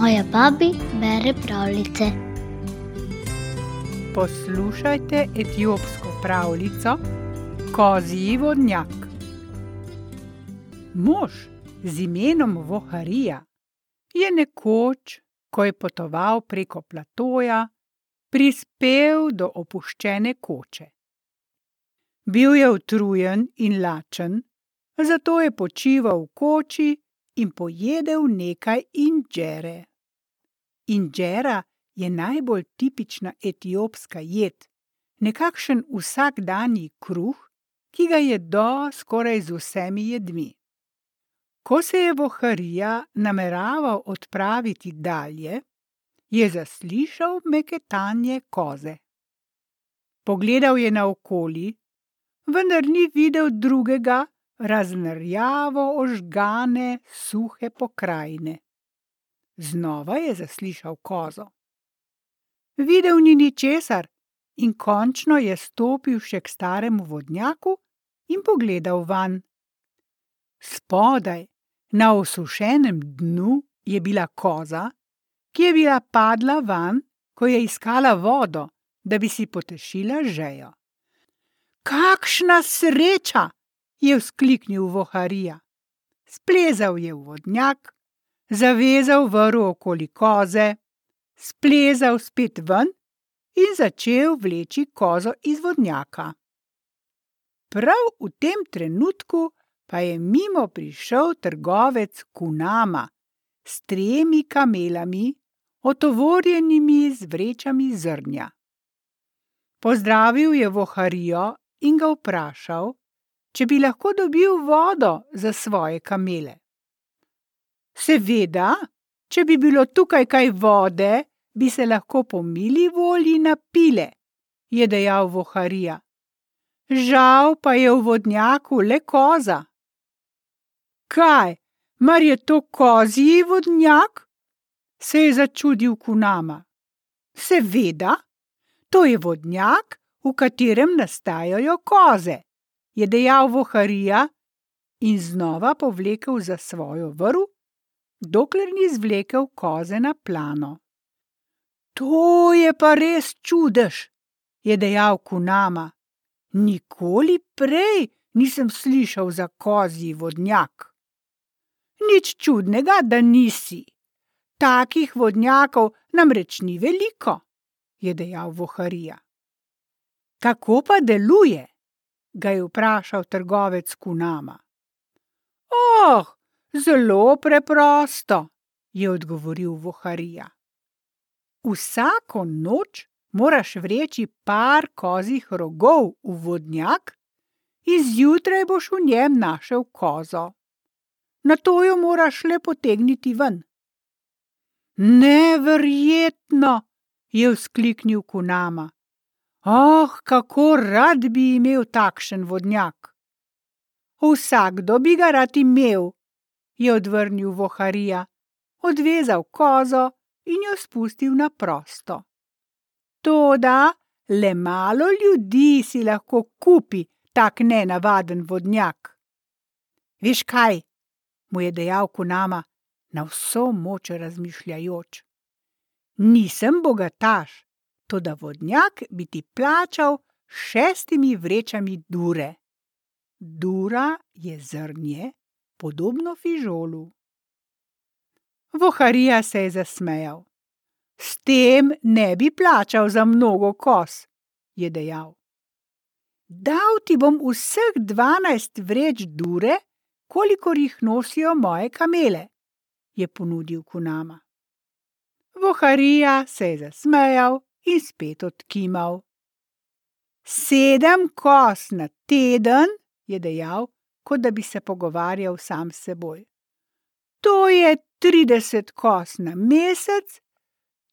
Moja babi bere pravljice. Poslušajte etiopsko pravljico Kozji vodnjak. Mož z imenom Voharija je nekoč, ko je potoval preko platoja, prispel do opuščene koče. Bil je utrujen in lačen, zato je počival v koči in pojedel nekaj inđere. Inđera je najbolj tipična etiopska jed, nekakšen vsakdanji kruh, ki ga jedo skoraj z vsemi jedmi. Ko se je Voharija nameraval odpraviti dalje, je zaslišal meketanje koze. Pogledal je naokoli, vendar ni videl drugega razen rjavo ožgane suhe pokrajine. Znova je zaslišal kozo. Videl ni ničesar in končno je stopil še k staremu vodnjaku in pogledal vanj. Spodaj, na osušenem dnu, je bila koza, ki je bila padla vanj, ko je iskala vodo, da bi si potešila žejo. Kakšna sreča! Je vzkliknil Voharija. Splezal je v vodnjak, zavezal vrv okoli koze, splezal spet ven in začel vleči kozo iz vodnjaka. Prav v tem trenutku pa je mimo prišel trgovec Kunama s tremi kamelami, otovorjenimi z vrečami zrnja. Pozdravil je Voharijo in ga vprašal, če bi lahko dobil vodo za svoje kamele. Seveda, če bi bilo tukaj kaj vode, bi se lahko po mili volji napile, je dejal Voharija. Žal pa je v vodnjaku le koza. Kaj, mar je to kozji vodnjak? se je začudil Kunama. Seveda, to je vodnjak, v katerem nastajajo koze je dejal Voharija in znova povlekel za svojo vrv, dokler ni zvlekel koze na plano. To je pa res čudež, je dejal Kunama. Nikoli prej nisem slišal za kozji vodnjak. Nič čudnega, da nisi. Takih vodnjakov namreč ni veliko, je dejal Voharija. Kako pa deluje? Ga je vprašal trgovec Kunama. Oh, zelo preprosto, je odgovoril Voharija. Vsako noč moraš vreči par kozjih rogov v vodnjak in zjutraj boš v njem našel kozo. Na to jo moraš le potegniti ven. Neverjetno, je vzkliknil Kunama. Oh, kako rad bi imel takšen vodnjak! Vsakdo bi ga rad imel, je odvrnil Voharija, odvezal kozo in jo spustil na prosto. Toda le malo ljudi si lahko kupi tak nenavaden vodnjak. Veš kaj, mu je dejal Kunama, na vso moč razmišljajoč. Nisem bogataš, toda vodnjak bi ti plačal šestimi vrečami dure. Dura je zrnje, podobno fižolu. Voharija se je zasmejal. S tem ne bi plačal za mnogo kos, je dejal. Dal ti bom vseh dvanajst vreč dure, kolikor jih nosijo moje kamele, je ponudil Kunama. Voharija se je zasmejal in spet odkimal. Sedem kos na teden, je dejal, kot da bi se pogovarjal sam s seboj. To je trideset kos na mesec,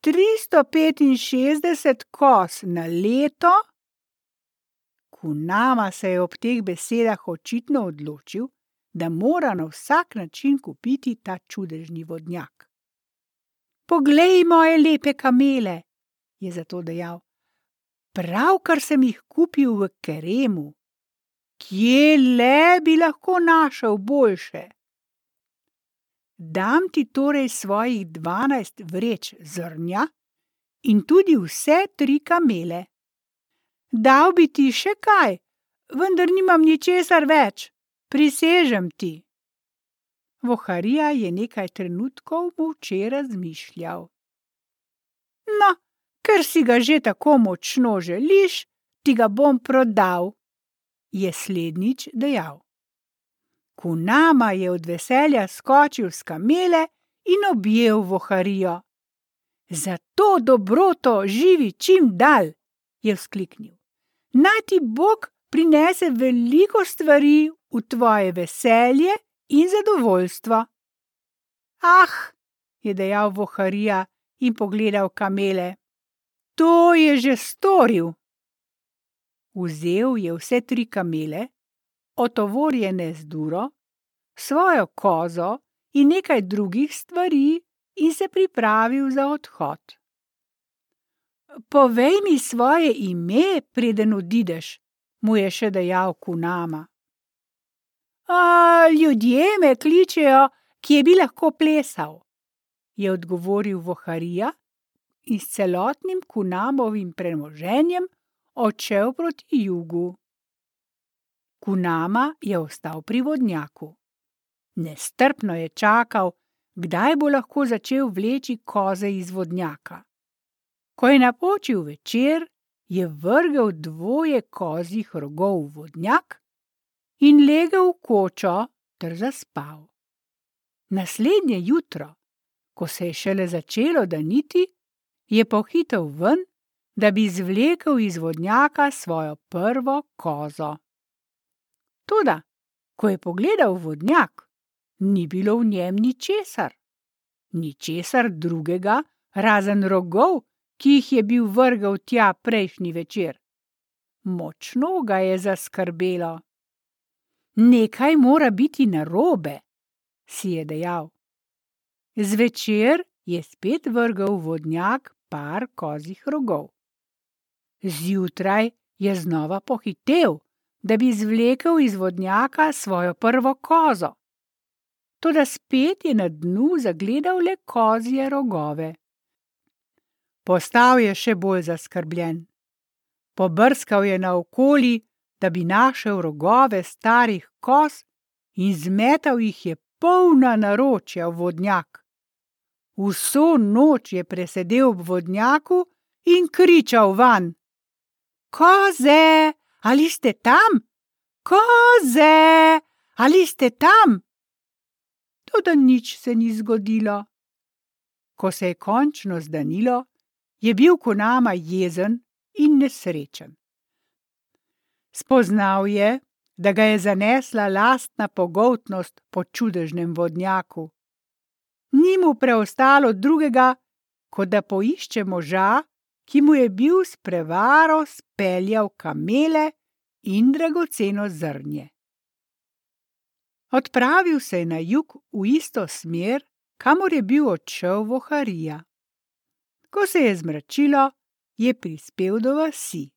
tristo petinšestdeset kos na leto. Kunama se je ob teh besedah očitno odločil, da mora na vsak način kupiti ta čudežni vodnjak. Poglej moje lepe kamele, je zato dejal. Pravkar sem jih kupil v Keremu. Kje le bi lahko našel boljše? dam ti torej svojih dvanajst vreč zrnja in tudi vse tri kamele. Dal bi ti še kaj, vendar nimam ničesar več, prisežem ti. Voharija je nekaj trenutkov molče razmišljal. No, ker si ga že tako močno želiš, ti ga bom prodal, je slednjič dejal. Kunama je od veselja skočil s kamele in objel voharijo. Za to dobroto živi čim dalj, je vzkliknil. Naj ti Bog prinese veliko stvari v tvoje veselje in zadovoljstvo. Ah, je dejal voharija in pogledal kamele. To je že storil. Vzel je vse tri kamele, otovorjene z duro, svojo kozo in nekaj drugih stvari in se pripravil za odhod. Povej mi svoje ime, preden odideš, mu je še dejal Kunama. A, ljudje me kličejo, kje bi lahko plesal, je odgovoril Voharija in s celotnim Kunamovim premoženjem odšel proti jugu. Kunama je ostal pri vodnjaku. Nestrpno je čakal, kdaj bo lahko začel vleči koze iz vodnjaka. Ko je napočil večer, je vrgel dvoje kozjih rogov v vodnjak in legel v kočo ter zaspal. Naslednje jutro, ko se je šele začelo daniti, je pohitel ven, da bi izvlekel iz vodnjaka svojo prvo kozo. Toda, ko je pogledal vodnjak, ni bilo v njem ničesar, ničesar drugega, razen rogov, ki jih je bil vrgel tja prejšnji večer. Močno ga je zaskrbelo. Nekaj mora biti narobe, si je dejal. Zvečer je spet vrgel vodnjak par kozjih rogov. Zjutraj je znova pohitev, da bi izvlekel iz vodnjaka svojo prvo kozo. Toda spet je na dnu zagledal le kozje rogove. Postal je še bolj zaskrbljen. Pobrskal je naokoli, da bi našel rogove starih koz in zmetal jih je polna naročja v vodnjak. Vso noč je presedel ob vodnjaku in kričal van: Koze, ali ste tam? Koze, ali ste tam? Toda nič se ni zgodilo. Ko se je končno zdanilo, je bil Konama jezen in nesrečen. Spoznal je, da ga je zanesla lastna pogotnost po čudežnem vodnjaku ni mu preostalo drugega, kot da poišče moža, ki mu je bil s prevaro speljal kamele in dragoceno zrnje. Odpravil se je na jug v isto smer, kamor je bil odšel voharija. Ko se je zmračilo, je prispel do vasi.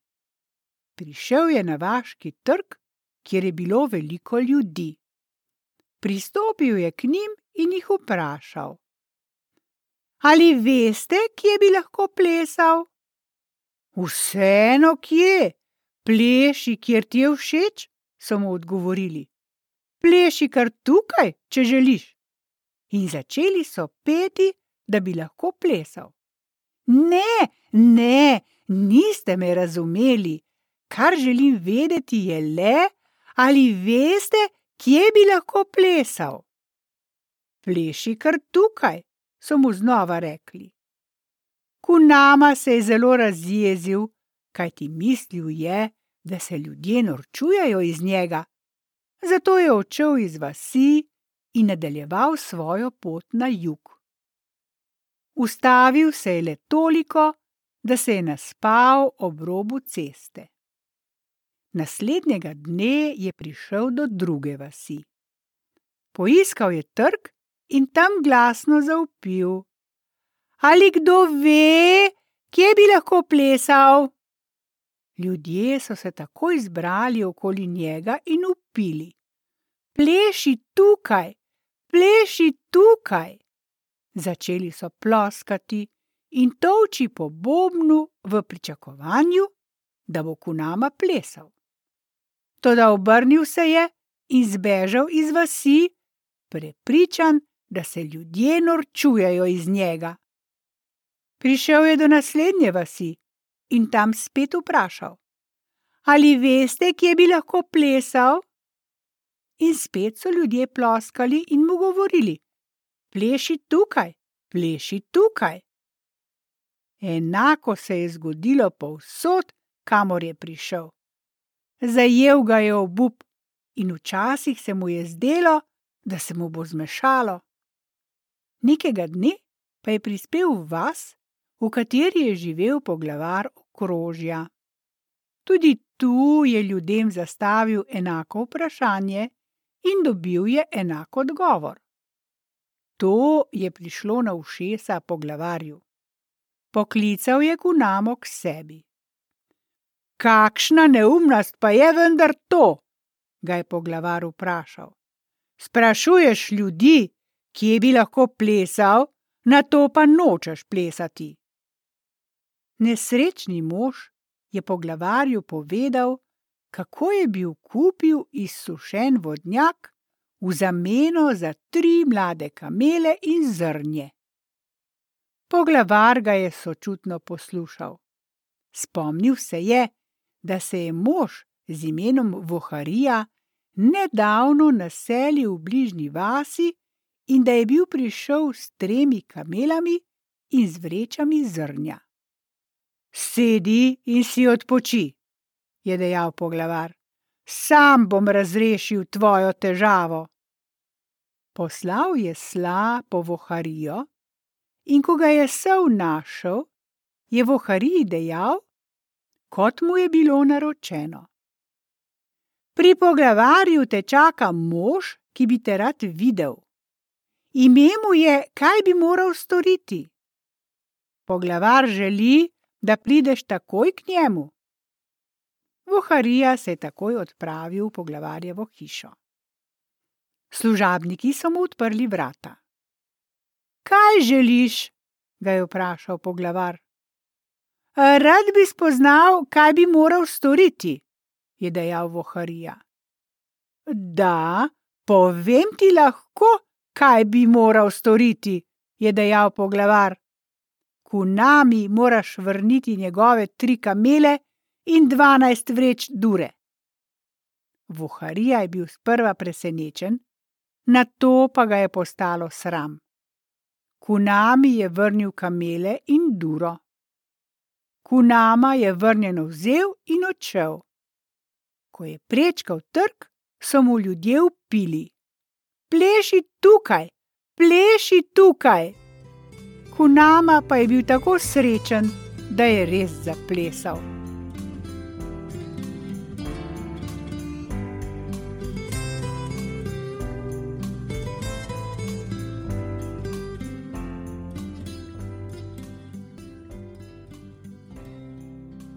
Prišel je na vaški trg, kjer je bilo veliko ljudi. Pristopil je k njim in jih vprašal: Ali veste, kje bi lahko plesal? Vseeno, kje? Pleši, kjer ti je všeč, so mu odgovorili. Pleši kar tukaj, če želiš. In začeli so peti, da bi lahko plesal. Ne, ne, niste me razumeli. Kar želim vedeti je le, ali veste, kje bi lahko plesal pleši kar tukaj, so mu znova rekli. Kunama se je zelo razjezil, kajti mislil je, da se ljudje norčujejo iz njega. Zato je odšel iz vasi in nadaljeval svojo pot na jug. Ustavil se je le toliko, da se je naspal ob robu ceste. Naslednjega dne je prišel do druge vasi. Poiskal je trg in tam glasno zaupil: Ali kdo ve, kje bi lahko plesal? Ljudje so se takoj zbrali okoli njega in upili: Pleši tukaj, pleši tukaj. Začeli so ploskati in toči po bobnu v pričakovanju, da bo kunama plesal. Toda obrnil se je in zbežal iz vasi, prepričan, da se ljudje norčujejo iz njega. Prišel je do naslednje vasi in tam spet vprašal: Ali veste, kje bi lahko plesal? In spet so ljudje ploskali in mu govorili: Pleši tukaj, pleši tukaj. Enako se je zgodilo povsod, kamor je prišel. Zajel ga je obup in včasih se mu je zdelo, da se mu bo zmešalo. Nekega dne pa je prispel v vas, v kateri je živel poglavar okrožja. Tudi tu je ljudem zastavil enako vprašanje in dobil je enak odgovor. To je prišlo na ušesa poglavarju. Poklical je Gunamo k sebi. Kakšna neumnost pa je vendar to? ga je poglavar vprašal. Sprašuješ ljudi, kje bi lahko plesal, na to pa nočeš plesati. Nesrečni mož je poglavarju povedal, kako je bil kupil izsušen vodnjak v zameno za tri mlade kamele in zrnje. Poglavar ga je sočutno poslušal. Spomnil se je, da se je mož z imenom Voharija nedavno naselil v bližnji vasi in da je bil prišel s tremi kamelami in z vrečami zrnja. Sedi in si odpoči, je dejal poglavar. Sam bom razrešil tvojo težavo. Poslal je sla po voharijo, in ko ga je sov našel, je vohariji dejal, kot mu je bilo naročeno. Pri poglavarju te čaka mož, ki bi te rad videl. Ime mu je, kaj bi moral storiti. Poglavar želi, da prideš takoj k njemu. Voharija se je takoj odpravil v poglavarjevo hišo. Služabniki so mu odprli vrata. Kaj želiš? ga je vprašal poglavar. Rad bi spoznal, kaj bi moral storiti je dejal Voharija. Da, povem ti lahko, kaj bi moral storiti, je dejal poglavar. Kunami moraš vrniti njegove tri kamele in dvanajst vreč dure. Voharija je bil sprva presenečen, na to pa ga je postalo sram. Kunami je vrnil kamele in duro. Kunama je vrnjeno vzel in odšel ko je prečkal trg, so mu ljudje upili: Pleši tukaj, pleši tukaj! Kunama pa je bil tako srečen, da je res zaplesal.